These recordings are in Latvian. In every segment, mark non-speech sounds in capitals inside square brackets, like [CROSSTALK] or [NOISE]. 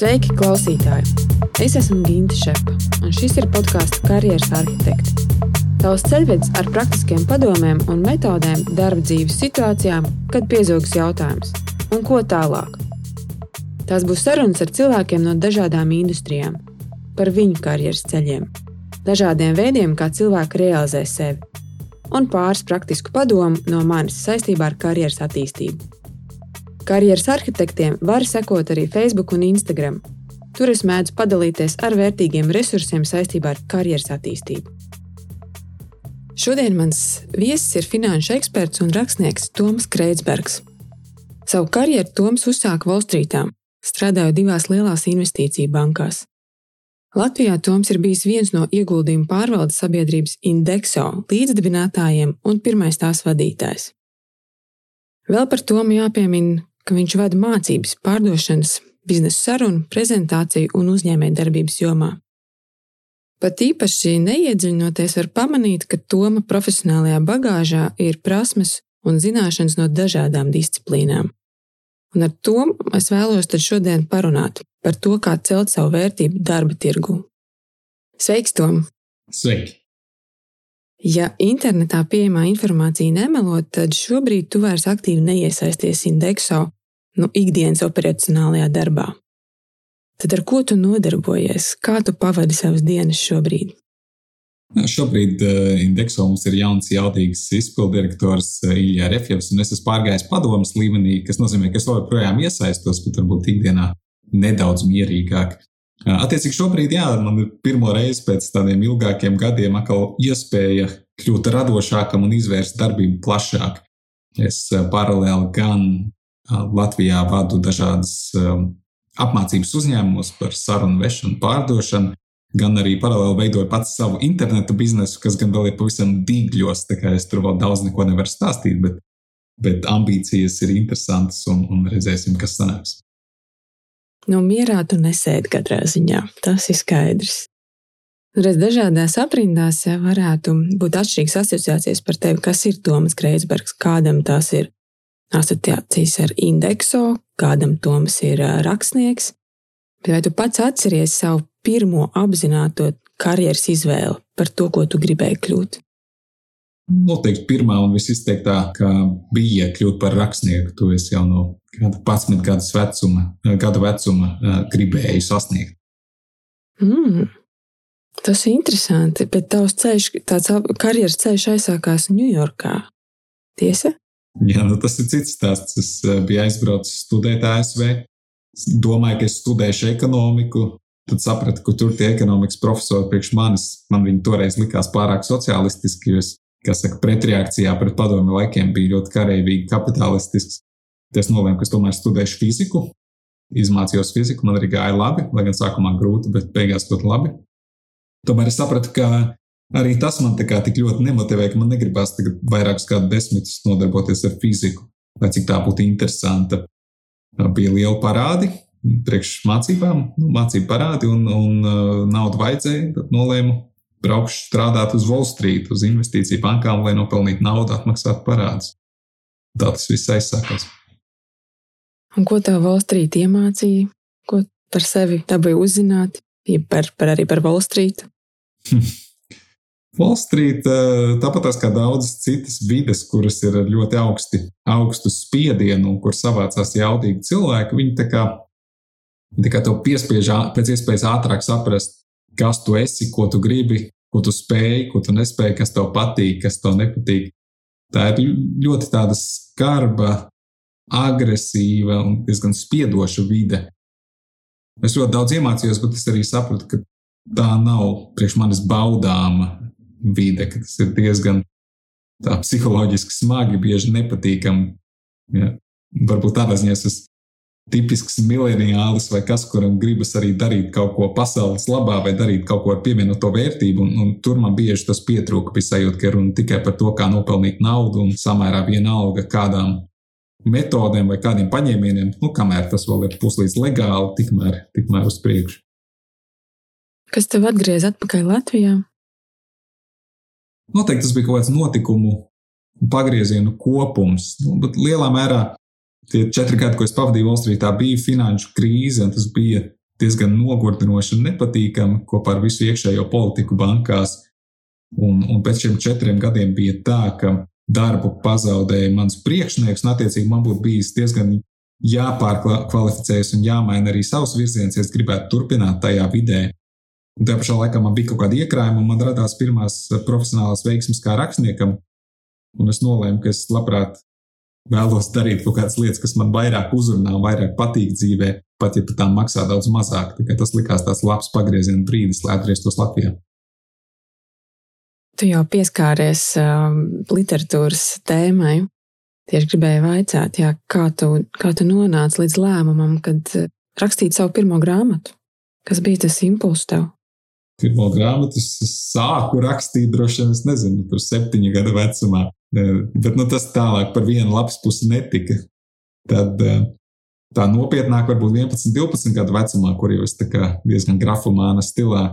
Sveiki, klausītāji! Es esmu Ginte Šepa, un šis ir podkāsts Karjeras arhitekti. Tavs ceļvedis ar praktiskiem padomiem un metodēm darba dzīves situācijām, kad piezogas jautājums, un ko tālāk. Tās būs sarunas ar cilvēkiem no dažādām industrijām, par viņu karjeras ceļiem, dažādiem veidiem, kā cilvēki realizē sevi, un pāris praktisku padomu no manis saistībā ar karjeras attīstību. Karjeras arhitektiem var sekot arī Facebook un Instagram. Tur es mēdzu padalīties ar vērtīgiem resursiem saistībā ar karjeras attīstību. Šodien mans viesis ir finanšu eksperts un rakstnieks Toms Kreitsbergs. Savu karjeru Toms uzsāka Wallstreetā, strādājot divās lielās investīciju bankās. Latvijā Toms ir bijis viens no ieguldījumu pārvaldes sabiedrības Indexo līdzdibinātājiem un pirmais tās vadītājs. Vēl par Tomu jāpiemina, ka viņš vada mācības pārdošanas, biznesa sarunu, prezentāciju un uzņēmējdarbības jomā. Pat īpaši neiedziļinoties, var pamanīt, ka Toma profesionālajā bagāžā ir prasmes un zināšanas no dažādām disciplīnām. Un ar to es vēlos šodien parunāt par to, kā celt savu vērtību darba tirgu. Sveiks, Tom! Sveiki! Ja internetā pieejamā informācija nemelo, tad šobrīd tu vairs aktīvi neiesaisties indekso nu, ikdienas operacionālajā darbā. Tad ar ko tu nodarbojies? Kā tu pavadi savas dienas šobrīd? Šobrīd uh, Indexo mums ir jauns, jaudīgs izpildirektors uh, Ilija Refjevs, un es esmu pārgājis padomus līmenī, kas nozīmē, ka es joprojām iesaistos, bet varbūt ikdienā nedaudz mierīgāk. Attiecīgi šobrīd, jā, man ir pirmo reizi pēc tādiem ilgākiem gadiem atkal iespēja kļūt radošākam un izvērst darbību plašāk. Es uh, paralēli gan Latvijā vadu dažādas apmācības uzņēmumus par sarunu vešanu, pārdošanu, gan arī paralēli veidoju pats savu internetu biznesu, kas gan vēl ir pavisam dīgļos. Tā kā es tur vēl daudz neko nevaru stāstīt, bet, bet ambīcijas ir interesantas un, un redzēsim, kas sanāks. Nu, mierā tu nesēdi katrā ziņā. Tas ir skaidrs. Reiz dažādās aprindās varētu būt atšķirīgas asociācijas par tevi, kas ir Toms Kreisbergs, kādam tas ir asociācijas ar indekso, kādam Toms ir rakstnieks. Bet vai tu pats atceries savu pirmo apzināto karjeras izvēli par to, ko tu gribēji kļūt? Noteikti pirmā un visizteiktākā bija kļūt par rakstnieku. To es jau no kāda 11 gadus vecuma, gada vecuma gribēju sasniegt. Mm, tas ir interesanti, bet tavs ceļš, tāds karjeras ceļš aizsākās Ņujorkā. Tiesa? Jā, nu tas ir cits stāsts. Es eh, biju aizbraucis studēt ASV. Domāju, ka es studēšu ekonomiku. Tad sapratu, ka tur tie ekonomikas profesori priekš manis, man viņi toreiz likās pārāk sociālistiski, jo es, kā saka, pretreakcijā pret padomu laikiem biju ļoti karavīgi kapitālistisks. Tad es nolēmu, ka es tomēr studēšu fiziku. Izmācījos fiziku, man arī gāja labi, lai gan sākumā grūti, bet beigās ļoti labi. Tomēr es sapratu, ka Arī tas man tā kā tik ļoti nemotivē, ka man negribās tagad vairākus kādu desmitus nodarboties ar fiziku, lai cik tā būtu interesanta. Bija liela parādi priekš mācībām, nu, mācību parādi un, un uh, naudu vajadzēja. Tad nolēmu braukšu strādāt uz Wall Street, uz investīciju bankām, lai nopelnītu naudu, atmaksātu parādus. Tā tas viss aizsākās. Un ko tā Wall Street iemācīja? Ko par sevi dabūja uzzināt? Ja par, par arī par Wall Street? [LAUGHS] Wall Street, eh, tāpat kā daudzas citas vides, kuras ir ļoti augsti, augstu spiedienu un kur savācās jaudīgi cilvēki, viņi tā kā, tā kā tev piespiež pēc iespējas ātrāk saprast, kas tu esi, ko tu gribi, ko tu spēj, ko tu nespēj, kas tev patīk, kas tev nepatīk. Tā ir ļoti tāda skarba, agresīva un diezgan spiedoša vide. Es ļoti daudz iemācījos, bet es arī sapratu, ka tā nav priekš manis baudāma vide, ka tas ir diezgan psiholoģiski smagi, bieži nepatīkami. Ja? Varbūt tādā ziņā es tipisks mileniālis vai kas, kuram gribas arī darīt kaut ko pasaules labā vai darīt kaut ko ar pievienoto vērtību. Un, un tur man bieži tas pietrūka, bija sajūta, ka runa tikai par to, kā nopelnīt naudu un samērā vienalga kādām metodēm vai kādiem paņēmieniem, nu, kamēr tas vēl ir puslīdz legāli, tikmēr, tikmēr uz priekšu. Kas tev atgriez atpakaļ Latvijā? Noteikti tas bija kaut kāds notikumu pagriezienu kopums. Nu, bet lielā mērā tie četri gadi, ko es pavadīju Wall Streetā, bija finanšu krīze, un tas bija diezgan nogurdinoši un nepatīkami kopā ar visu iekšējo politiku bankās. Un, un pēc šiem četriem gadiem bija tā, ka darbu pazaudēja mans priekšnieks, un attiecīgi man būtu bijis diezgan jāpārkvalificējas un jāmaina arī savs virziens, ja es gribētu turpināt tajā vidē. Un tajā pašā laikā man bija kaut kāda iekrājuma, un man radās pirmās profesionālās veiksmes kā rakstniekam. Un es nolēmu, ka es labprāt vēlos darīt kaut kādas lietas, kas man vairāk uzrunā, vairāk patīk dzīvē, pat ja par tām maksā daudz mazāk. Tas likās tāds labs pagrieziena brīdis, lai atgrieztos Latvijā. Tu jau pieskāries um, literatūras tēmai. Tieši gribēju jā, kā, tu, kā tu nonāci līdz lēmumam, kad uh, rakstīt savu pirmo grāmatu? Kas bija tas impulss tev? Pirmo grāmatu sāku rakstīt, droši vien, es nezinu, tur septiņu gadu vecumā. Bet nu, tas tālāk par vienu lapas pusi netika. Tad uh, tā nopietnāk, varbūt 11, 12 gadu vecumā, kur jau es diezgan grafomāna stilā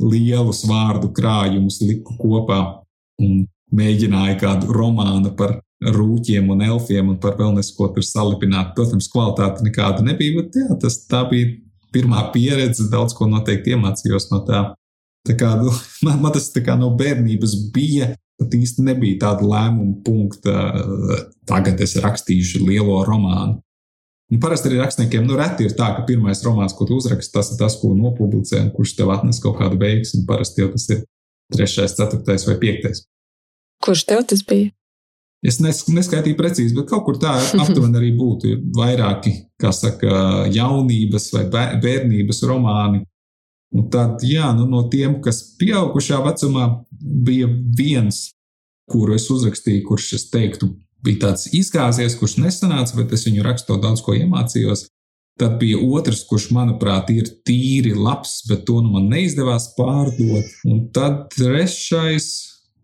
lielus vārdu krājumus liku kopā un mēģināju kādu romānu par rūķiem un elfiem un par vēl nesko tur salipināt. Protams, kvalitāte nekāda nebija, bet jā, tas tā bija pirmā pieredze, daudz ko noteikti iemācījos no tā. Tā kā, nu, [LAUGHS] man, man tas kā no bērnības bija, pat īsti nebija tāda lēmuma punkta, tagad es rakstīšu lielo romānu. Un parasti arī rakstniekiem nu, reti ir tā, ka pirmais romāns, ko tu uzraksti, tas ir tas, ko nopublicē, un kurš tev atnes kaut kādu veiksmu. Parasti jau tas ir trešais, ceturtais vai piektais. Kurš tev tas bija? Es nes, neskaitīju precīzi, bet kaut kur tā [LAUGHS] aptuveni arī būtu. Ir vairāki, kā saka, jaunības vai bērnības romāni. Un tad, jā, nu, no tiem, kas pieaugušā vecumā bija viens, kuru es uzrakstīju, kurš, es teiktu, bija tāds izgāzies, kurš nesanāca, bet es viņu rakstot daudz ko iemācījos. Tad bija otrs, kurš, manuprāt, ir tīri labs, bet to nu man neizdevās pārdot. Un tad trešais,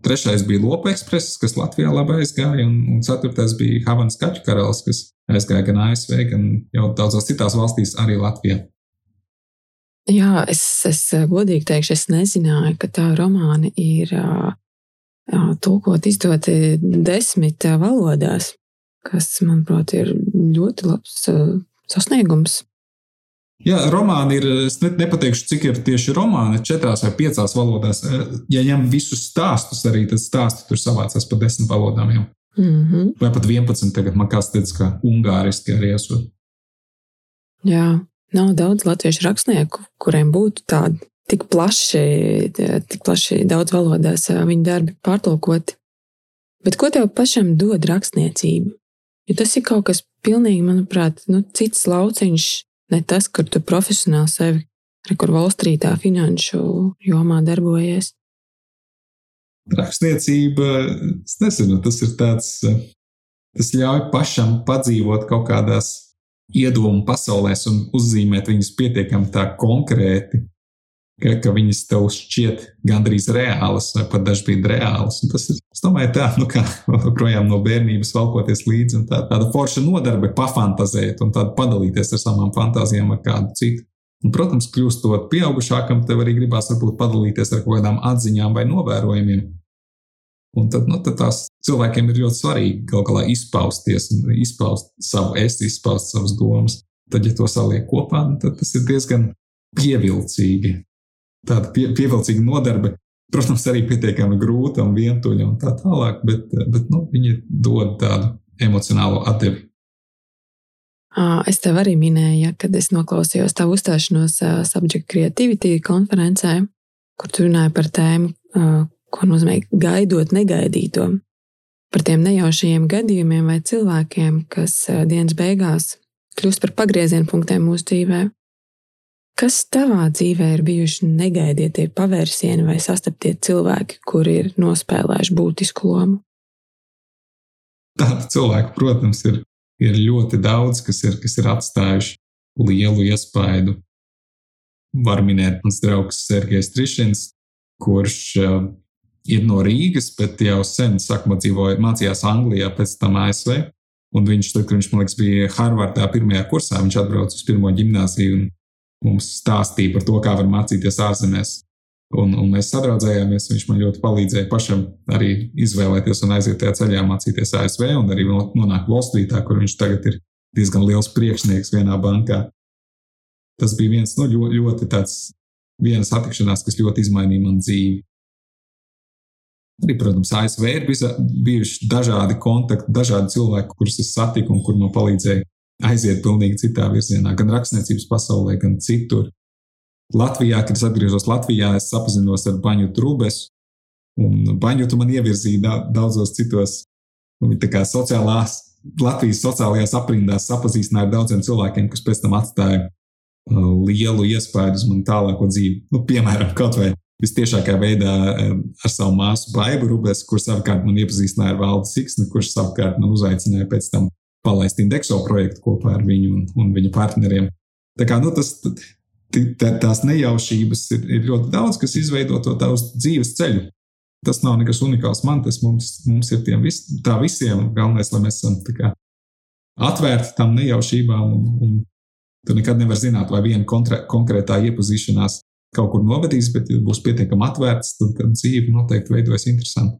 trešais bija Lopa ekspress, kas Latvijā labi aizgāja, un, un ceturtais bija Havanas kaķu karalis, kas aizgāja gan ASV, gan jau daudzās citās valstīs, arī Latvijā. Jā, es, es godīgi teikšu, es nezināju, ka tā romāna ir tulkot, izdoti desmit valodās, kas, manuprāt, ir ļoti labs sasniegums. Jā, romāni ir. Es nepateikšu, cik ir tieši romāni, četrās vai piecās valodās. Ja ņem visus stāstus, arī tad stāsti tur savācās pa desmit valodām. Jau. Mm -hmm. Vai pat 11. Tagad man kāds teica, ka ungāriski arī esot. Jā, nav daudz latviešu rakstnieku, kuriem būtu tādi tik plaši, tik plaši daudz valodās viņa darbi pārtulkoti. Bet ko tev pašam dod rakstniecība? Jo tas ir kaut kas pilnīgi, manuprāt, nu, cits lauciņš, ne tas, kur tu profesionāli sevi, kur valstrītā finanšu jomā darbojies. Rakstniecība, es nezinu, tas ir tāds, tas ļauj pašam padzīvot kaut kādās iedomu pasaulēs un uzzīmēt viņus pietiekami tā konkrēti, ka, ka viņas tev šķiet gandrīz reālas, vai pat dažkārt reālas. Un tas ir, es domāju, tā, nu, kā [LAUGHS] projām no bērnības valkoties līdzi, un tā, tāda forša nodarbe pafantazēt un padalīties ar savām fantāzijām ar kādu citu. Un, protams, kļūstot pieaugušākam, tev arī gribās varbūt padalīties ar kaut kādām atziņām vai novērojumiem. Un tad, nu, tad tās cilvēkiem ir ļoti svarīgi kaut kā izpausties un izpaust savu es, izpaust savas domas. Tad, ja to saliek kopā, nu, tad tas ir diezgan pievilcīgi tāda pie, pievilcīga nodarbe. Protams, arī pietiekami grūta un vientuļa un tā tālāk, bet, bet nu, viņi dod tādu emocionālu atdevi. Es tev arī minēju, ja, kad es noklausījos tavu uzstāšanos Subject Creativity konferencē, kur tu runāji par tēmu, ko nozīmē gaidot negaidīto. Par tiem nejaušajiem gadījumiem vai cilvēkiem, kas dienas beigās kļūst par pagrieziena punktiem mūsu dzīvēm. Kas tavā dzīvē ir bijuši negaidītie pavērsieni vai sastaptie cilvēki, kuri ir nospēlējuši būtisku lomu? Tādu cilvēku, protams, ir, ir ļoti daudz, kas ir, kas ir atstājuši lielu iespaidu. Var minēt mans draugs Sergejs Trišins, kurš uh, ir no Rīgas, bet jau sen sakma dzīvoja, mācījās Anglijā, pēc tam ASV. Un viņš, tad, kad viņš, man liekas, bija Harvardā pirmajā kursā, viņš atbrauca uz pirmo gimnāziju un mums stāstīja par to, kā var mācīties ārzemēs. Un, un mēs sadraudzējāmies. Viņš man ļoti palīdzēja pašam arī izvēlēties un aiziet tajā ceļā mācīties ASV un arī nonākt Wall Streetā, kur viņš tagad ir diezgan liels priekšnieks vienā bankā. tas bija viens no nu, ļoti, ļoti tāds, viena satikšanās, kas ļoti izmainīja man dzīvi. Arī, protams, ASV ir bijuši dažādi kontakti, dažādi cilvēki, kurus es satiku un kur man palīdzēja aiziet pilnīgi citā virzienā, gan rakstniecības pasaulē, gan citur. Latvijā, kad es atgriezos Latvijā, es sapazinos ar Baņu Trūbesu, un Baņu tu man ievirzīja daudzos citos, nu, tā kā sociālās, Latvijas sociālajās aprindās sapazīstināja ar daudziem cilvēkiem, kas pēc tam atstāja uh, lielu iespēju uz manu tālāko dzīvi. Nu, piemēram, kaut vai vistiešākā veidā ar savu māsu Baibu Rubes, kurš savukārt man iepazīstināja ar Valdu Siksni, kurš savukārt man uzaicināja pēc tam palaist indekso projektu kopā ar viņu un, un viņa partneriem. Tā kā nu, tas, tā, tās nejaušības ir, ir ļoti daudz, kas izveido to tavu dzīves ceļu. Tas nav nekas unikāls man, tas mums, mums ir vis, tā visiem. Galvenais, lai mēs esam kā, atvērti tam nejaušībām, un, un tu nekad nevari zināt, vai viena konkrētā iepazīšanās kaut kur novedīs, bet, ja būs pietiekami atvērts, tad, tad dzīve noteikti veidojas interesanti.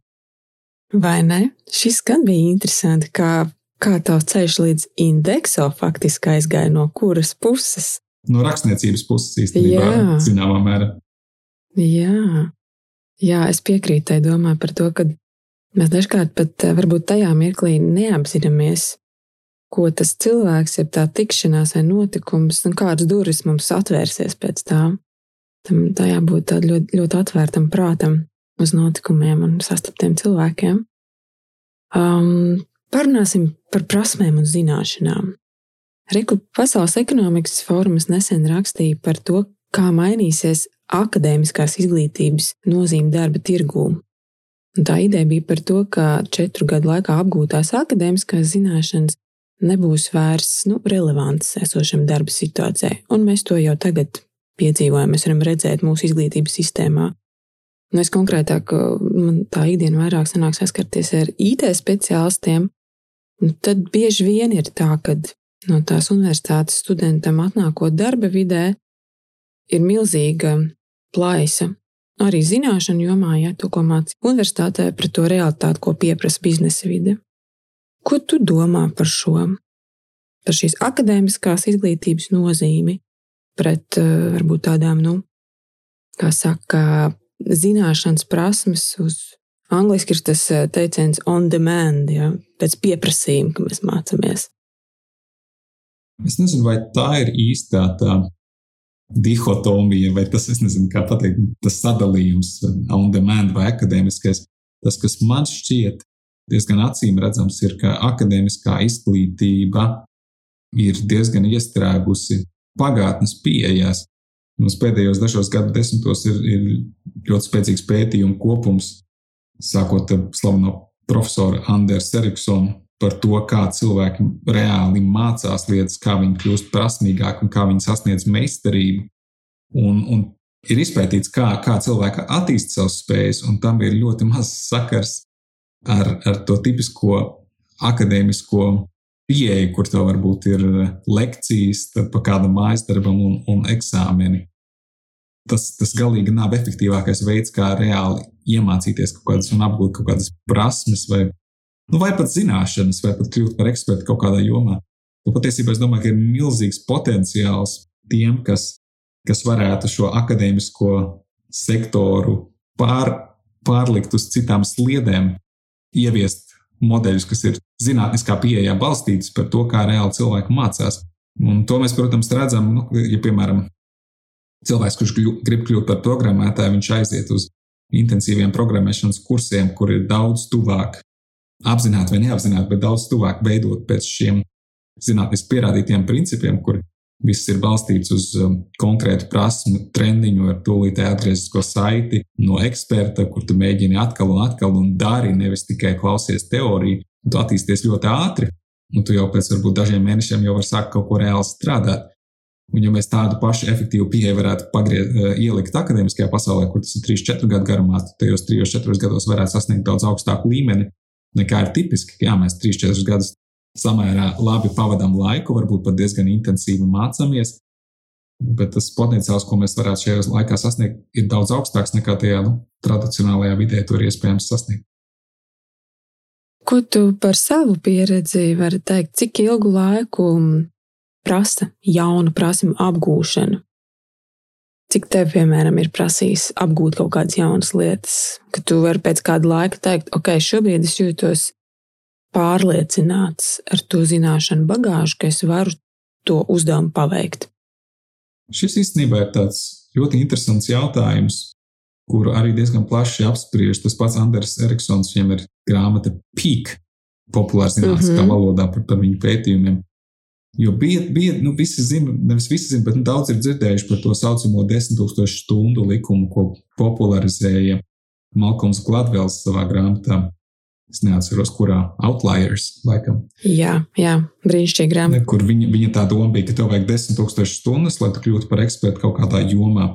Vai ne? Šis gan bija interesanti, kā, kā tavs ceļš līdz indekso faktiski aizgāja no kuras puses. No rakstniecības puses īstenībā, Jā. zināmā mērā. Jā. Jā, es piekrītu tai domai par to, ka mēs dažkārt pat eh, varbūt tajā mirklī neapzināmies, ko tas cilvēks, jeb tā tikšanās vai notikums, un kādas durvis mums atvērsies pēc tām. Tam tā jābūt tādam ļoti, ļoti atvērtam prātam uz notikumiem un sastaptiem cilvēkiem. Um, parunāsim par prasmēm un zināšanām. Reku Pasaules ekonomikas fórums nesen rakstīja par to, kā mainīsies akadēmiskās izglītības nozīme darba tirgū. Un tā ideja bija par to, ka četru gadu laikā apgūtās akadēmiskās zināšanas nebūs vairs nu, relevantas esošam darba situācijai, un mēs to jau tagad piedzīvojam, mēs varam redzēt mūsu izglītības sistēmā. Un es konkrētāk, man tā ikdiena vairāk sanāk saskarties ar IT speciālistiem, tad bieži vien ir tā, ka no tās universitātes studentam atnākot darba vidē, ir milzīga plaisa. Arī zināšanu jomā, ja to, ko mācīja universitātē, pret to realitāti, ko pieprasa biznesa vide. Ko tu domā par šo? Par šīs akadēmiskās izglītības nozīmi, pret eh, varbūt tādām, nu, kā saka, zināšanas prasmes uz Angliski ir tas eh, teiciens on demand, ja, pēc pieprasījuma, ka mēs mācāmies. Es nezinu, vai tā ir īstā tā dihotomija, vai tas, nezinu, kā pateikt, tas sadalījums, on demand vai akadēmiskais. Tas, kas man šķiet diezgan acīm redzams, ir, ka akadēmiskā izglītība ir diezgan iestrēgusi pagātnes pieejās. Mums pēdējos dažos gadu desmitos ir, ir ļoti spēcīgs pētījumu kopums, sākot ar slaveno profesoru Andersu Eriksonu par to, kā cilvēki reāli mācās lietas, kā viņi kļūst prasmīgāki un kā viņi sasniedz meistarību. Un, un ir izpētīts, kā, kā cilvēki attīst savas spējas, un tam ir ļoti maz sakars ar, ar to tipisko akadēmisko pieeja, kur tev varbūt ir lekcijas pa kādam mājas darbam un, un eksāmeni. Tas, tas galīgi nav efektīvākais veids, kā reāli iemācīties kaut kādas un apgūt kaut kādas prasmes, vai, nu, vai pat zināšanas, vai pat kļūt par ekspertu kaut kādā jomā. Un patiesībā es domāju, ka ir milzīgs potenciāls tiem, kas, kas varētu šo akadēmisko sektoru pār, pārlikt uz citām sliedēm, ieviest modeļus, kas ir zinātniskā pieejā balstītas par to, kā reāli cilvēki mācās. Un to mēs, protams, redzam, nu, ja, piemēram, cilvēks, kurš grib kļūt par programmētāju, viņš aiziet uz intensīviem programmēšanas kursiem, kur ir daudz tuvāk, apzināti vai neapzināti, bet daudz tuvāk veidot pēc šiem zinātniski pierādītiem principiem, kur Viss ir balstīts uz um, konkrētu prasmu, trendiņu ar tūlītēju atgrieztisko saiti no eksperta, kur tu mēģini atkal un atkal un dari, nevis tikai klausies teoriju. Tu attīsties ļoti ātri, un tu jau pēc varbūt dažiem mēnešiem jau vari sākt kaut ko reāli strādāt. Un, ja mēs tādu pašu efektīvu pieeju varētu pagriez, uh, ielikt akadēmiskajā pasaulē, kur tas ir 3-4 gadu garumā, tad tajos 3-4 gados varētu sasniegt daudz augstāku līmeni nekā ir tipiski. Jā, mēs 3-4 gadus samērā labi pavadām laiku, varbūt pat diezgan intensīvi mācāmies. Bet tas potenciāls, ko mēs varētu šajā laikā sasniegt, ir daudz augstāks nekā tajā nu, tradicionālajā vidē, to ir iespējams sasniegt. Ko tu par savu pieredzi vari teikt? Cik ilgu laiku prasa jaunu prasmu apgūšanu. Cik tev, piemēram, ir prasījis apgūt kaut kādas jaunas lietas, ka tu vari pēc kāda laika teikt, ok, šobrīd es jūtos pārliecināts ar to zināšanu bagāžu, ka es varu to uzdevumu paveikt? Šis īstenībā ir tāds ļoti interesants jautājums, kuru arī diezgan plaši apspriež. Tas pats Andris Eriksons, viņam ir grāmata Peak, populāra zinātniskā mm -hmm. valodā par, par viņu pētījumiem. Jo bija, bija nu, visi zina, nevis visi zina, bet nu, daudz ir dzirdējuši par to saucamo 10,000 stundu likumu, ko popularizēja Malkoms Gladvels savā grāmatā. Es neatceros, kurā Outliers, laikam. Jā, jā brīnišķīgi grāmata. Kur viņa, viņa tā doma bija, ka tev vajag 10,000 stundas, lai tu kļūtu par ekspertu kaut kādā jomā.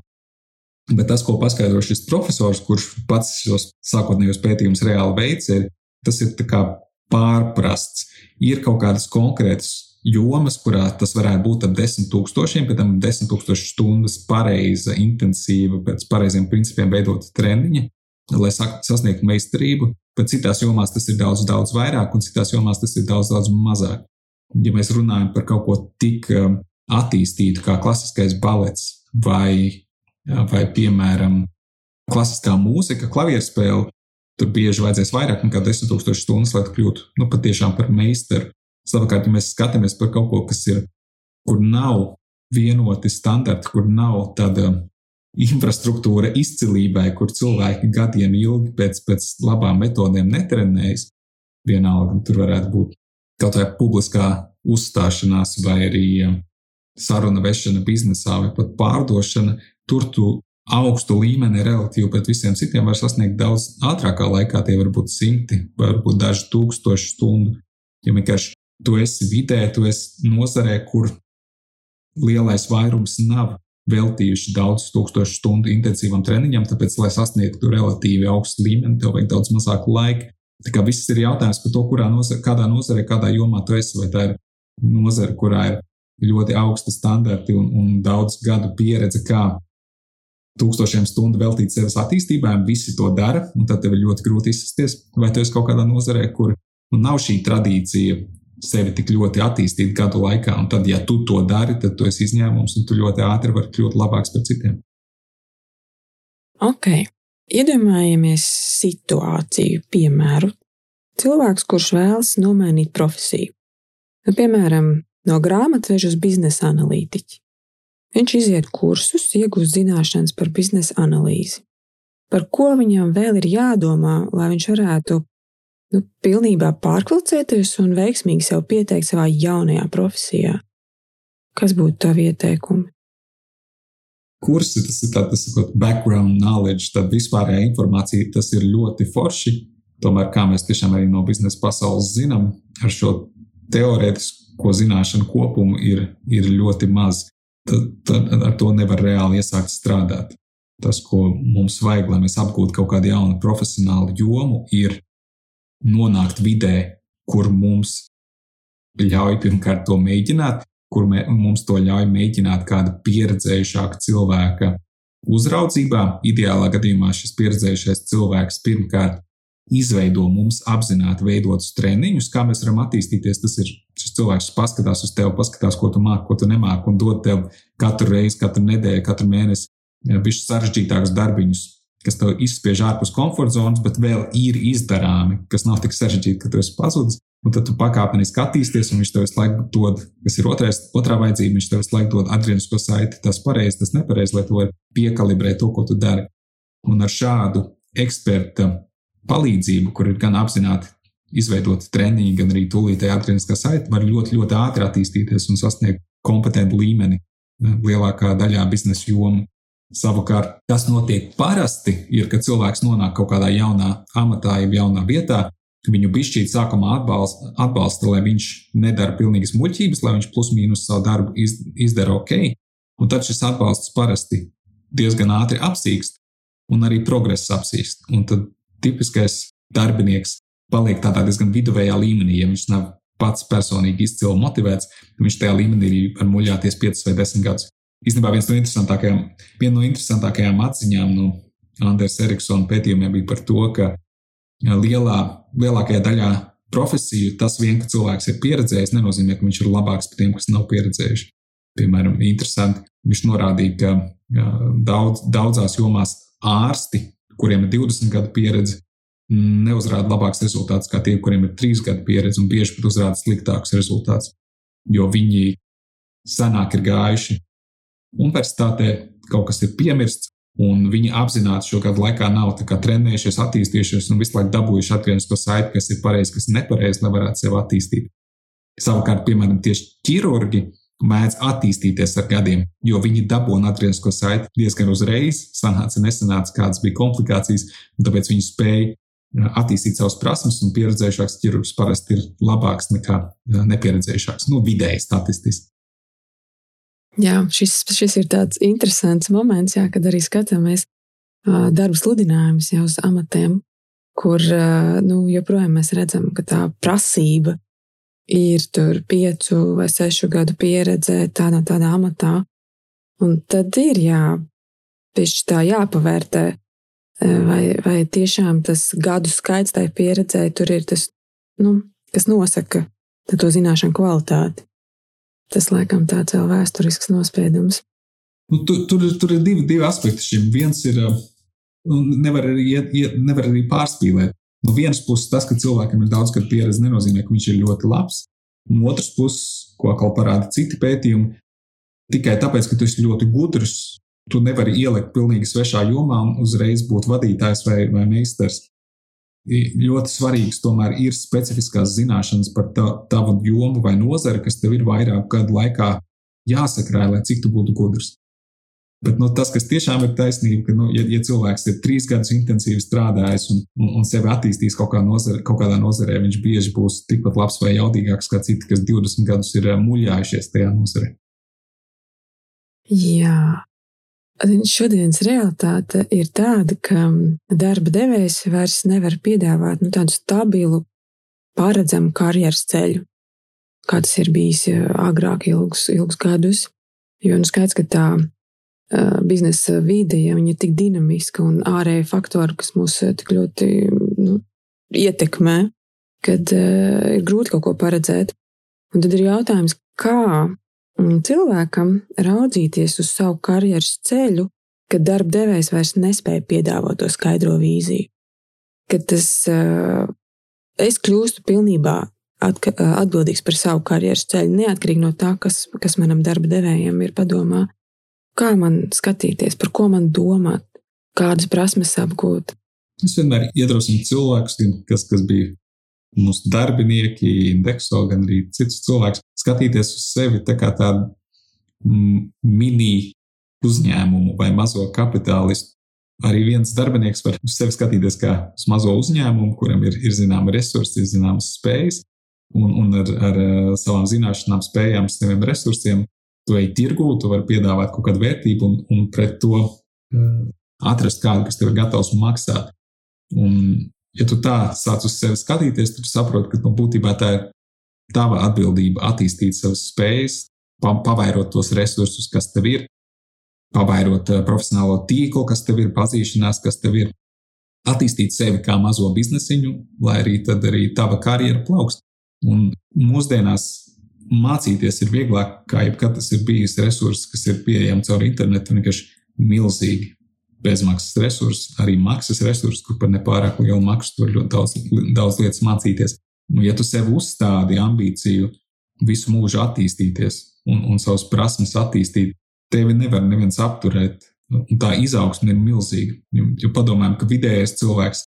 Bet tas, ko paskaidro šis profesors, kurš pats šos sākotnējos pētījumus reāli veids, ir tas ir pārprasts. Ir kaut kādas konkrētas jomas, kurā tas varētu būt ap desmit tūkstošiem, pēc tam desmit tūkstoši stundas pareiza, intensīva, pēc pareiziem principiem veidota treniņa, lai sasniegtu meistarību. Bet citās jomās tas ir daudz, daudz vairāk, un citās jomās tas ir daudz, daudz mazāk. Ja mēs runājam par kaut ko tik um, attīstītu kā klasiskais balets vai, vai piemēram, klasiskā mūzika, klavierspēle, tur bieži vajadzēs vairāk nekā 10,000 stundas, lai kļūtu nu, patiešām par meistaru. Savukārt, ja mēs skatāmies par kaut ko, kas ir, kur nav vienoti standarti, kur nav tāda infrastruktūra izcilībai, kur cilvēki gadiem ilgi pēc, pēc labām metodēm netrenējas, vienalga tur varētu būt kaut vai publiskā uzstāšanās, vai arī saruna vešana biznesā, vai pat pārdošana, tur tu augstu līmeni relatīvi pret visiem citiem var sasniegt daudz ātrākā laikā. Tie var būt simti, varbūt daži tūkstoši stundu. Ja vienkārši tu esi vidē, tu esi nozarē, kur lielais vairums nav veltījuši daudz tūkstošu stundu intensīvam treniņam, tāpēc, lai sasniegtu relatīvi augstu līmeni, tev vajag daudz mazāk laika. Tā kā viss ir jautājums par to, kurā nozare, kādā nozarē, kādā jomā tu esi, vai tā ir nozare, kurā ir ļoti augsti standarti un, un daudz gadu pieredze, kā tūkstošiem stundu veltīt sevis attīstībai, visi to dara, un tad tev ir ļoti grūti izsasties. Vai tu esi kaut kādā nozarē, kur nu, nav šī tradīcija sevi tik ļoti attīstīt gadu laikā. Un tad, ja tu to dari, tad tu esi izņēmums un tu ļoti ātri vari kļūt labāks par citiem. Ok, iedomājamies situāciju, piemēru. Cilvēks, kurš vēlas nomainīt profesiju, nu, piemēram, no grāmatveža uz biznesa analītiķa. Viņš iziet kursus, iegūst zināšanas par biznesa analīzi. Par ko viņam vēl ir jādomā, lai viņš varētu nu, pilnībā pārkvalcēties un veiksmīgi sev pieteikt savā jaunajā profesijā. Kas būtu tavi ieteikumi? Kursi tas ir tāds tā background knowledge, tad vispārējā informācija tas ir ļoti forši. Tomēr, kā mēs tiešām arī no biznesa pasaules zinām, ar šo teorētisko zināšanu kopumu ir, ir ļoti maz. Tad, tad ar to nevar reāli iesākt strādāt. Tas, ko mums vajag, lai mēs apgūtu kaut kādu jaunu profesionālu jomu, ir nonākt vidē, kur mums ļauj pirmkārt to mēģināt, kur mē, mums to ļauj mēģināt kāda pieredzējušāka cilvēka uzraudzībā. Ideālā gadījumā šis pieredzējušais cilvēks pirmkārt izveido mums apzināti veidotus treniņus, kā mēs varam attīstīties. Tas ir šis cilvēks, kas paskatās uz tevi, paskatās, ko tu māki, ko tu nemāki, un dod tev katru reizi, katru nedēļu, katru mēnesi bišķi sarežģītākus darbiņus, kas tev izspiež ārpus komforta zonas, bet vēl ir izdarāmi, kas nav tik sarežģīti, ka tu esi pazudis. Un tad tu pakāpeniski attīsties, un viņš tev visu laiku dod, kas ir otrais, otrā vajadzība, viņš tev visu laiku dod adrienisko saiti, tas pareizi, tas nepareizi, lai tu vari piekalibrēt to, ko tu dari. Un ar šādu eksperta palīdzību, kur ir gan apzināti izveidot treniņu, gan arī tūlītēji adrieniskā saita, var ļoti, ļoti ātri attīstīties un sasniegt kompetentu līmeni lielākā daļā biznesa jomu. Savukārt, kas notiek parasti, ir, kad cilvēks nonāk kaut kādā jaunā amatā, jau jaunā vietā, viņu bišķīt sākumā atbalsta, atbalsta, lai viņš nedara pilnīgas muļķības, lai viņš plus mīnus savu darbu iz, izdara ok. Un tad šis atbalsts parasti diezgan ātri apsīkst, un arī progress apsīkst. Un tad tipiskais darbinieks paliek tādā diezgan viduvējā līmenī, ja viņš nav pats personīgi izcili motivēts, viņš tajā līmenī var muļāties 5 vai 10 gadus īstenībā viens no interesantākajām, viena no interesantākajām atziņām no Andrēs Eriksona pētījumiem bija par to, ka lielā, lielākajā daļā profesiju, tas vien, ka cilvēks ir pieredzējis, nenozīmē, ka viņš ir labāks par tiem, kas nav pieredzējuši. Piemēram, interesanti, viņš norādīja, ka daudz, daudzās jomās ārsti, kuriem ir 20 gadu pieredze, neuzrāda labāks rezultāts kā tie, kuriem ir 3 gadu pieredze, un bieži pat uzrāda sliktākus rezultātus, jo viņi senāk ir gājuši universitātē, kaut kas ir piemirsts, Un viņi apzināti šo gadu laikā nav trenējušies, attīstījušies un visu laiku dabūjuši atgrieznisko saiti, kas ir pareizi, kas nepareizi, lai varētu sevi attīstīt. Savukārt, piemēram, tieši ķirurgi mēdz attīstīties ar gadiem, jo viņi dabūna atgrieznisko saiti diezgan uzreiz, sanāca, nesanāca, kādas bija komplikācijas, tāpēc viņi spēja attīstīt savas prasmes, un pieredzējušāks ķirurgs parasti ir labāks nekā nepieredzējušāks, nu, vidēji statistiski. Jā, šis, šis ir tāds interesants moments, jā, kad arī skatāmies darba sludinājumus jau uz amatiem, kur nu, joprojām mēs redzam, ka tā prasība ir tur piecu vai sešu gadu pieredze tādā, tādā amatā. Un tad ir jā, tieši tā jāpavērtē, vai, vai tiešām tas gadu skaits tai pieredzē tur ir tas, nu, kas nosaka to zināšanu kvalitāti. Tas laikam tāds vēl vēsturisks nospiedums. Nu, tur, tur, tur ir divi, divi aspekti šim. Viens ir, nu, nevar arī, nevar arī pārspīlēt. No vienas puses, tas, ka cilvēkam ir daudz gadu pieredze, nenozīmē, ka viņš ir ļoti labs. No otras puses, ko atkal parāda citi pētījumi, tikai tāpēc, ka tu esi ļoti gudrs, tu nevari ielikt pilnīgi svešā jomā un uzreiz būt vadītājs vai, vai meistars ļoti svarīgs tomēr ir specifiskās zināšanas par tā, tavu jomu vai nozari, kas tev ir vairāk gadu laikā jāsakrāj, lai cik tu būtu gudrs. Bet nu, tas, kas tiešām ir taisnība, ka, nu, ja, ja cilvēks ir trīs gadus intensīvi strādājis un, un, un sevi attīstījis kaut, kā nozare, kaut kādā nozarē, viņš bieži būs tikpat labs vai jaudīgāks kā citi, kas 20 gadus ir eh, muļājušies tajā nozarē. Jā, Šodienas realitāte ir tāda, ka darba devējs vairs nevar piedāvāt nu, tādu stabilu, paredzamu karjeras ceļu, kā tas ir bijis agrāk, ilgus, ilgus gadus. Jo nu, skaidrs, ka tā uh, biznesa vide, ja ir tik dinamiska un ārēji faktori, kas mūs tik ļoti nu, ietekmē, kad uh, ir grūti kaut ko paredzēt. Un tad ir jautājums, kā cilvēkam raudzīties uz savu karjeras ceļu, kad darba devējs vairs nespēja piedāvāt to skaidro vīziju. Kad tas uh, es kļūstu pilnībā atka, uh, atbildīgs par savu karjeras ceļu, neatkarīgi no tā, kas, kas manam darba devējam ir padomā, kā man skatīties, par ko man domāt, kādas prasmes apgūt. Es vienmēr iedrosinu cilvēkus, kas, kas bija mūsu darbinieki, indekso, gan arī citus cilvēkus, skatīties uz sevi tā kā tādu mm, mini uzņēmumu vai mazo kapitālistu. Arī viens darbinieks var uz sevi skatīties kā uz mazo uzņēmumu, kuram ir, ir zināma resursi, ir zināmas spējas, un, un ar, ar savām zināšanām, spējām, saviem resursiem tu ej tirgū, tu vari piedāvāt kaut kādu vērtību un, un pret to uh, atrast kādu, kas tev ir gatavs maksāt. Un ja tu tā sāc uz sevi skatīties, tad saproti, ka nu, būtībā tā ir tava atbildība attīstīt savas spējas, pavairot tos resursus, kas tev ir, pavairot eh, profesionālo tīklu, kas tev ir, pazīšanās, kas tev ir, attīstīt sevi kā mazo biznesiņu, lai arī tad arī tava karjera plaukst. Un mūsdienās mācīties ir vieglāk, kā jebkad tas ir bijis resurss, kas ir pieejams caur internetu, vienkārši milzīgi bezmaksas resursi, arī maksas resursi, kur par nepārāk lielu maksu var ļoti daudz, daudz lietas mācīties. Un, ja tu sev uzstādi ambīciju visu mūžu attīstīties un, un savas prasmes attīstīt, tevi nevar neviens apturēt. Un tā izaugsme ir milzīga. Jo padomājam, ka vidējais cilvēks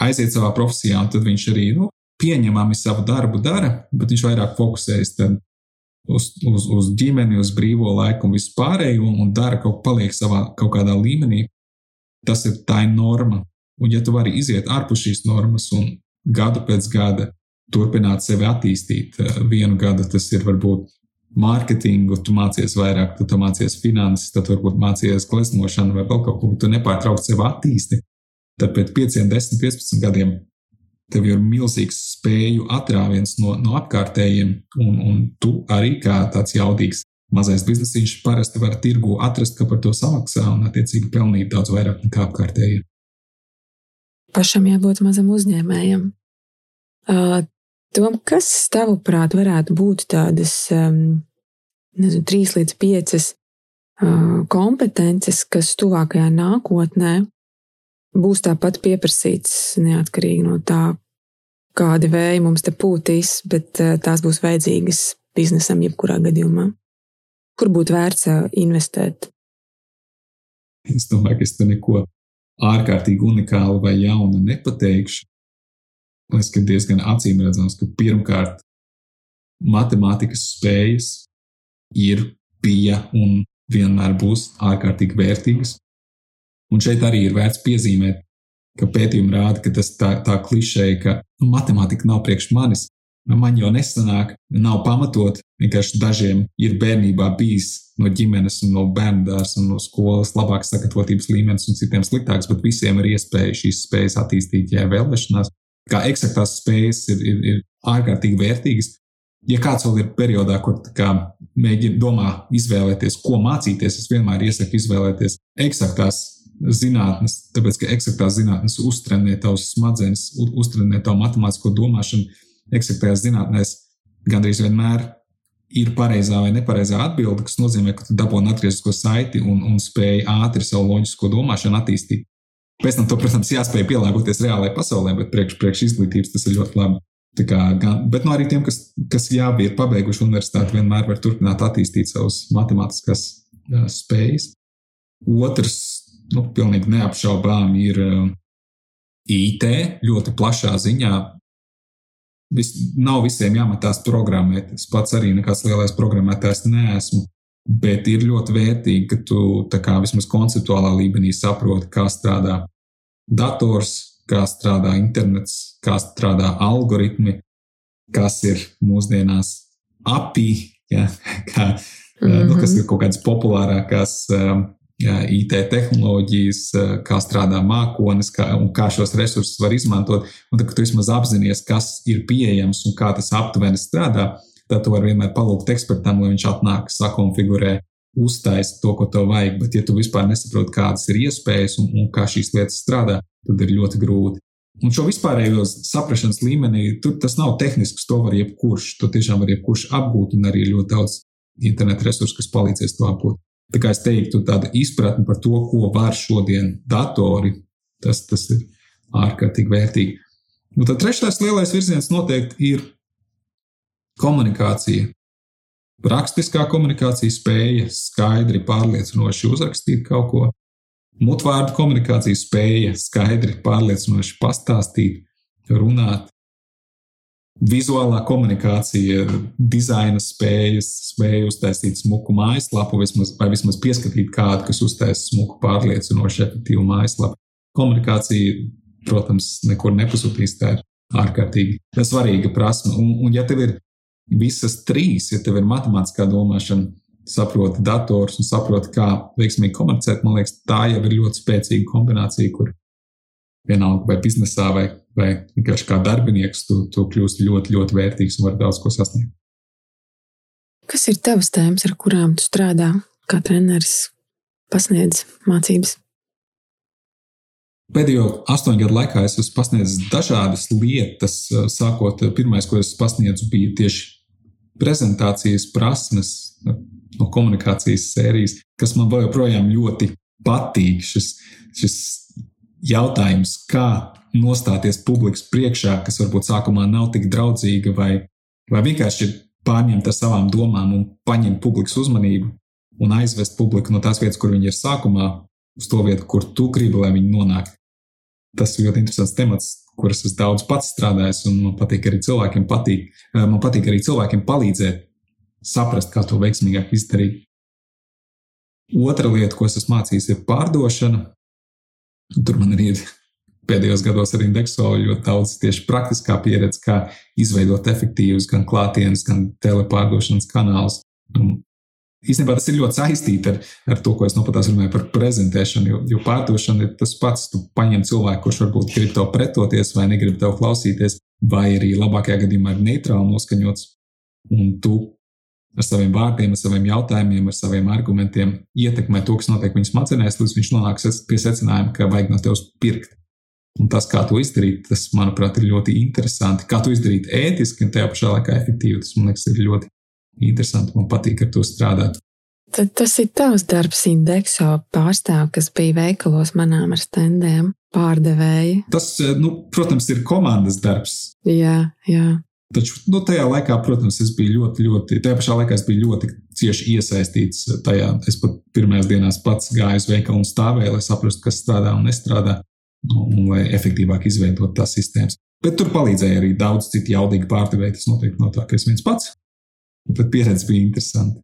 aiziet savā profesijā, un tad viņš arī nu, pieņemami savu darbu dara, bet viņš vairāk fokusējas uz, uz, uz ģimeni, uz brīvo laiku un vispārējo, un, dara kaut, paliek savā kaut kādā līmenī. Tas ir tā norma. Un, ja tu vari iziet ārpus šīs normas un gadu pēc gada turpināt sevi attīstīt, eh, vienu gadu tas ir varbūt mārketingu, tu mācies vairāk, tu, tu mācies finanses, tad varbūt mācies gleznošanu vai vēl kaut ko, tu nepārtraukti sevi attīsti. Tad pēc 5, 10, 15 gadiem tev ir milzīgs spēju atrāviens no, no apkārtējiem, un, un tu arī kā tāds jaudīgs mazais biznesiņš parasti var tirgu atrast, ka par to samaksā un attiecīgi pelnīt daudz vairāk nekā apkārtējie. Pašam jābūt mazam uzņēmējam. Tom, kas tavuprāt varētu būt tādas um, nezinu, trīs līdz piecas uh, kompetences, kas tuvākajā nākotnē būs tāpat pieprasīts neatkarīgi no tā, kādi vēji mums te pūtīs, bet uh, tās būs vajadzīgas biznesam jebkurā gadījumā. Kur būtu vērts investēt? Es domāju, ka es te neko ārkārtīgi unikālu vai jaunu nepateikšu. Es domāju, ka diezgan acīm redzams, ka pirmkārt matemātikas spējas ir, bija un vienmēr būs ārkārtīgi vērtīgas. Un šeit arī ir vērts piezīmēt, ka pētījumi rāda, ka tas tā, tā klišeja, ka nu, matemātika nav priekš manis, nu, man jau nesanāk, nav pamatot. Vienkārši dažiem ir bērnībā bijis no ģimenes, no bērnu dārza no skolas labāks sagatavotības līmenis, un citiem sliktāks, bet visiem ir iespēja šīs spējas attīstīt, ja vēlēšanās kā eksaktās spējas ir, ir, ir ārkārtīgi vērtīgas. Ja kāds vēl ir periodā, kur mēģina domā izvēlēties, ko mācīties, es vienmēr iesaku izvēlēties eksaktās zinātnes, tāpēc ka eksaktās zinātnes uztrenē tavus smadzenes, uztrenē tavu matemātisko domāšanu. Eksaktajās zinātnēs gandrīz vienmēr ir pareizā vai nepareizā atbilde, kas nozīmē, ka tu dabūji atgrieztisko saiti un, un spēj ātri savu loģisko domāšanu attīstīt. Pēc tam, to, protams, jāspēj pielāgoties reālajai pasaulē, bet priekš, priekš izglītības tas ir ļoti labi. Kā, gan, bet no arī tiem, kas, kas jā, ir pabeiguši universitāti, vienmēr var turpināt attīstīt savas matemātiskās uh, spējas. Otrs, nu, pilnīgi neapšaubām, ir uh, IT ļoti plašā ziņā. Vis, nav visiem jāmatās programmēt. Es pats arī nekāds lielais programmētājs neesmu. Bet ir ļoti vērtīgi, ka tu kā, vismaz konceptuālā līmenī saproti, kā strādā dators, kā strādā internets, kā strādā algoritmi, kas ir mūsdienās API, ja, [LAUGHS] kā, mm -hmm. nu, kas ir kaut kādas populārākās ja, IT tehnoloģijas, kā strādā mākonis kā, un kā šos resursus var izmantot. Un tad, kad tu vismaz apzinājies, kas ir pieejams un kā tas aptuveni strādā, tad tu vari vienmēr palūgt ekspertam, lai viņš atnāk, sakonfigurē, uztaisa to, ko tev vajag. Bet, ja tu vispār nesaproti, kādas ir iespējas un, un kā šīs lietas strādā, tad ir ļoti grūti. Un šo vispārējo saprāšanas līmenī, tur tas nav tehnisks, to var jebkurš. To tiešām var jebkurš apgūt, un arī ļoti daudz internetu resursu, kas palīdzēs to apgūt. Tā kā es teiktu, tāda izpratne par to, ko var šodien datori, tas, tas ir ārkārtīgi vērtīgi. Un tad trešais lielais virziens noteikti ir komunikācija, rakstiskā komunikācija, spēja skaidri, pārliecinoši uzrakstīt kaut ko, mutvārdu komunikācija, spēja skaidri, pārliecinoši pastāstīt, runāt, vizuālā komunikācija, dizaina spējas, spēja uztaisīt smuku mājaslapu, vismaz, vai vismaz pieskatīt kādu, kas uztaisa smuku, pārliecinošu, efektīvu mājaslapu. Komunikācija, protams, nekur nepazudīs. Tā ir ārkārtīgi svarīga prasme. Un, un ja tev ir visas trīs, ja tev ir matemātiskā domāšana, saproti dators un saproti, kā veiksmīgi komunicēt, man liekas, tā jau ir ļoti spēcīga kombinācija, kur vienalga vai biznesā, vai, vai vienkārši kā darbinieks, tu, tu kļūsti ļoti, ļoti vērtīgs un vari daudz ko sasniegt. Kas ir tavas tēmas, ar kurām tu strādā, kā treneris pasniedz mācības? Pēdējo astoņu gadu laikā es esmu pasniedzis dažādas lietas. Sākot, pirmais, ko es pasniedzu, bija tieši prezentācijas prasmes no komunikācijas sērijas, kas man joprojām ļoti patīk. Šis, šis jautājums, kā nostāties publikas priekšā, kas varbūt sākumā nav tik draudzīga, vai, vai vienkārši pārņemt ar savām domām un paņemt publikas uzmanību un aizvest publiku no tās vietas, kur viņi ir sākumā, uz to vietu, kur tu gribi, lai viņi nonāk. Tas ir ļoti interesants temats, kuras es daudz pats strādājis, un man patīk arī cilvēkiem patīk. Eh, man patīk arī cilvēkiem palīdzēt saprast, kā to veiksmīgāk izdarīt. Otra lieta, ko es esmu mācījis, ir pārdošana. Tur man ir pēdējos gados arī Indexo ļoti daudz tieši praktiskā pieredze, kā izveidot efektīvus gan klātienes, gan telepārdošanas kanālus. Un Īstenībā tas ir ļoti saistīts ar, ar to, ko es nu pat runāju par prezentēšanu, jo, jo pārdošana ir tas pats. Tu paņem cilvēku, kurš varbūt grib tev pretoties vai negrib tev klausīties, vai arī labākajā gadījumā ir neitrāli noskaņots, un tu ar saviem vārdiem, ar saviem jautājumiem, ar saviem argumentiem ietekmē to, kas notiek viņa smadzenēs, līdz viņš nonāks pie secinājuma, ka vajag no tevis pirkt. Un tas, kā to izdarīt, tas, manuprāt, ir ļoti interesanti. Kā to izdarīt ētiski un tajā pašā laikā efektīvi, tas man liekas, ir ļoti interesanti. Man patīk ar to strādāt. Tad tas ir tavs darbs, indekso pārstāv, kas bija veikalos manām ar stendiem, pārdevēji. Tas, nu, protams, ir komandas darbs. Jā, jā. Taču nu, tajā laikā, protams, es biju ļoti, ļoti, tajā pašā laikā es biju ļoti cieši iesaistīts tajā. Es pat pirmajās dienās pats gāju uz veikalu un stāvēju, lai saprastu, kas strādā un nestrādā, nu, un lai efektīvāk izveidotu tās sistēmas. Bet tur palīdzēja arī daudz citu jaudīgu pārdevēju. Tas noteikti no tā, ka es viens pats. Bet pieredze bija interesanta.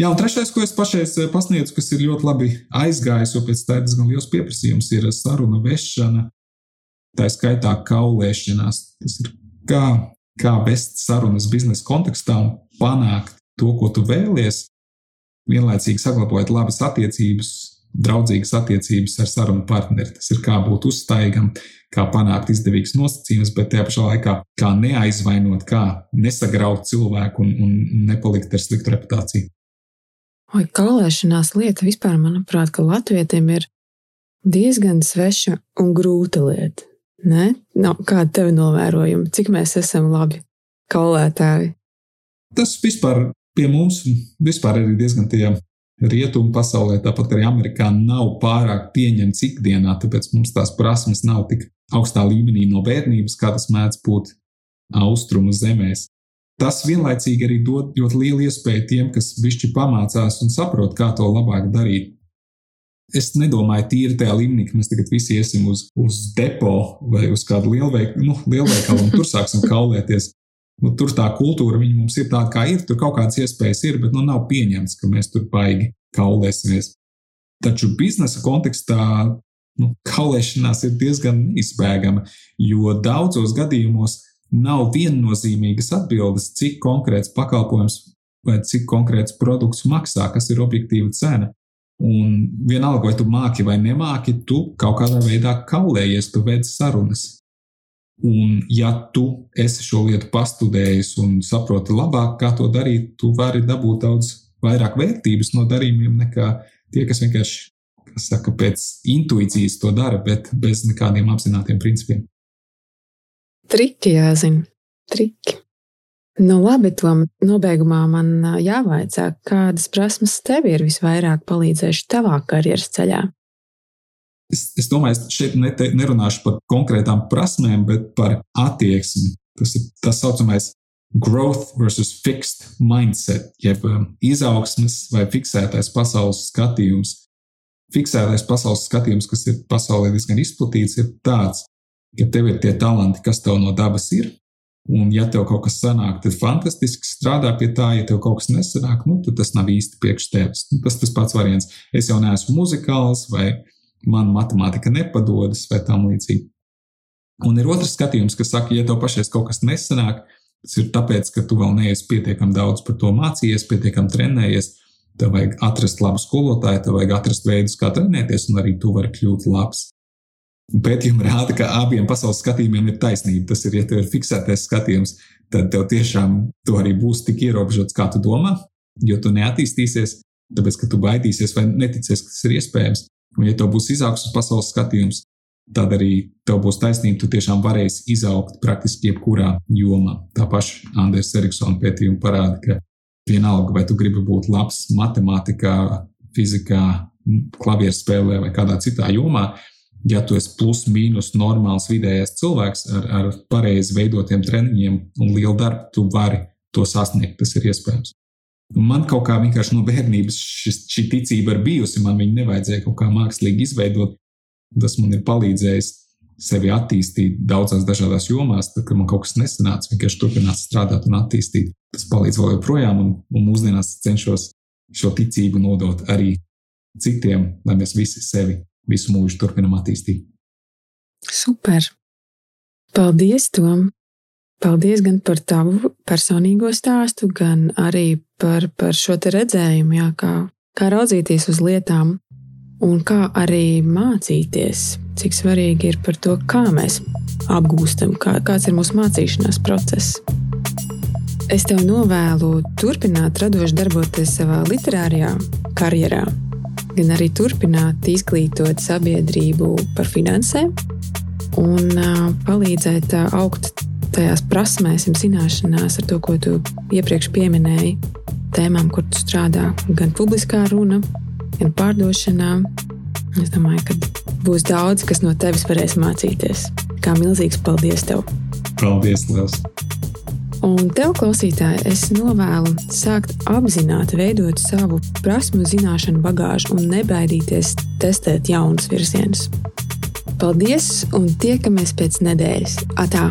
Jā, un trešais, ko es pašais eh, pasniedzu, kas ir ļoti labi aizgājis, jo pēc tam diezgan liels pieprasījums ir saruna vešana, tā skaitā kaulēšanās. Tas ir kā, kā vest sarunas biznesa kontekstā un panākt to, ko tu vēlies, vienlaicīgi saglabājot labas attiecības, draudzīgas attiecības ar sarunu partneri. Tas ir kā būt uztaigam, kā panākt izdevīgas nosacījumus, bet tajā pašā laikā kā neaizvainot, kā nesagraut cilvēku un, un nepalikt ar sliktu reputāciju. Oi, kalēšanās lieta vispār, manuprāt, ka latvietiem ir diezgan sveša un grūta lieta. Ne? Nav, kāda tev novērojuma, cik mēs esam labi kalētāji? Tas vispār pie mums vispār ir diezgan tie rietumu pasaulē, tāpat arī Amerikā, nav pārāk pieņemts ikdienā, tāpēc mums tās prasmes nav tik augstā līmenī no bērnības, kā tas mēdz būt austrumu zemēs tas vienlaicīgi arī dod ļoti lielu iespēju tiem, kas bišķi pamācās un saprot, kā to labāk darīt. Es nedomāju, tīri tajā līmenī, ka mēs tagad visi iesim uz, uz depo vai uz kādu lielveikalu, nu, lielveikalu un tur sāksim kaulēties. Nu, tur tā kultūra mums ir tāda, kā ir. Tur kaut kādas iespējas ir, bet nu, nav pieņemts, ka mēs tur baigi kaulēsimies. Taču biznesa kontekstā nu, kaulēšanās ir diezgan neizbēgama, jo daudzos gadījumos nav viennozīmīgas atbildes, cik konkrēts pakalpojums vai cik konkrēts produkts maksā, kas ir objektīva cena. Un vienalga, vai tu māki vai nemāki, tu kaut kādā veidā kaulējies, tu veic sarunas. Un, ja tu esi šo lietu pastudējis un saproti labāk, kā to darīt, tu vari dabūt daudz vairāk vērtības no darījumiem nekā tie, kas vienkārši, kas saka, pēc intuīcijas to dara, bet bez nekādiem apzinātiem principiem. Triki jāzina. Triki. Nu, labi, Tom, nobeigumā man jāvaicā, kādas prasmes tev ir visvairāk palīdzējušas tavā karjeras ceļā? Es, es domāju, es šeit nete, nerunāšu par konkrētām prasmēm, bet par attieksmi. Tas ir tas saucamais growth versus fixed mindset, jeb izaugsmes vai fiksētais pasaules skatījums. Fiksētais pasaules skatījums, kas ir pasaulē diezgan izplatīts, ir tāds, ka tev ir tie talanti, kas tev no dabas ir. Un, ja tev kaut kas sanāk, tad fantastiski strādā pie tā. Ja tev kaut kas nesanāk, nu, tad tas nav īsti priekš tevis. Nu, tas tas pats variants. Es jau neesmu muzikāls, vai man matemātika nepadodas, vai tam līdzīgi. Un ir otrs skatījums, kas saka, ja tev pašais kaut kas nesanāk, tas ir tāpēc, ka tu vēl neesi pietiekami daudz par to mācījies, pietiekami trenējies. Tev vajag atrast labu skolotāju, tev vajag atrast veidus, kā trenēties, un arī tu vari kļūt labs. Pētījumi rāda, ka abiem pasaules skatījumiem ir taisnība. Tas ir, ja tev ir fiksētais skatījums, tad tev tiešām to arī būs tik ierobežots, kā tu domā, jo tu neattīstīsies, tāpēc ka tu baidīsies vai neticēsi, ka tas ir iespējams. Un, ja tev būs izaugsmes pasaules skatījums, tad arī tev būs taisnība, tu tiešām varēsi izaugt praktiski jebkurā jomā. Tā paša Andrēs Eriksona pētījuma parāda, ka vienalga, vai tu gribi būt labs matemātikā, fizikā, klavieru spēlē vai kādā citā jomā, ja tu esi plus mīnus normāls vidējais cilvēks ar, ar pareizi veidotiem treniņiem un lielu darbu, tu vari to sasniegt. Tas ir iespējams. Man kaut kā vienkārši no bērnības šis, šī ticība ir bijusi. Man viņa nevajadzēja kaut kā mākslīgi izveidot. Tas man ir palīdzējis sevi attīstīt daudzās dažādās jomās. Tad, kad man kaut kas nesanāca, vienkārši turpināt strādāt un attīstīt. Tas palīdz vēl joprojām, un, un mūsdienās cenšos šo ticību nodot arī citiem, lai mēs visi sevi visu mūžu turpinam attīstīt. Super! Paldies, Tom! Paldies gan par tavu personīgo stāstu, gan arī par, par šo redzējumu, jā, kā, kā raudzīties uz lietām un kā arī mācīties. Cik svarīgi ir par to, kā mēs apgūstam, kā, kāds ir mūsu mācīšanās process. Es tev novēlu turpināt radoši darboties savā literārijā karjerā, gan arī turpināt izglītot sabiedrību par finansēm, un palīdzēt augt tajās prasmēs, zināšanās ar to, ko tu iepriekš pieminēji, tēmām, kur tu strādā, gan publiskā runa, gan pārdošanā. Es domāju, ka būs daudz, kas no tevis varēs mācīties. Kā milzīgs paldies tev! Paldies, Lielas! Un tev, klausītāji, es novēlu sākt apzināti veidot savu prasmu, zināšanu bagāžu un nebaidīties testēt jaunus virzienus. Paldies, un tiekamies pēc nedēļas. Atā!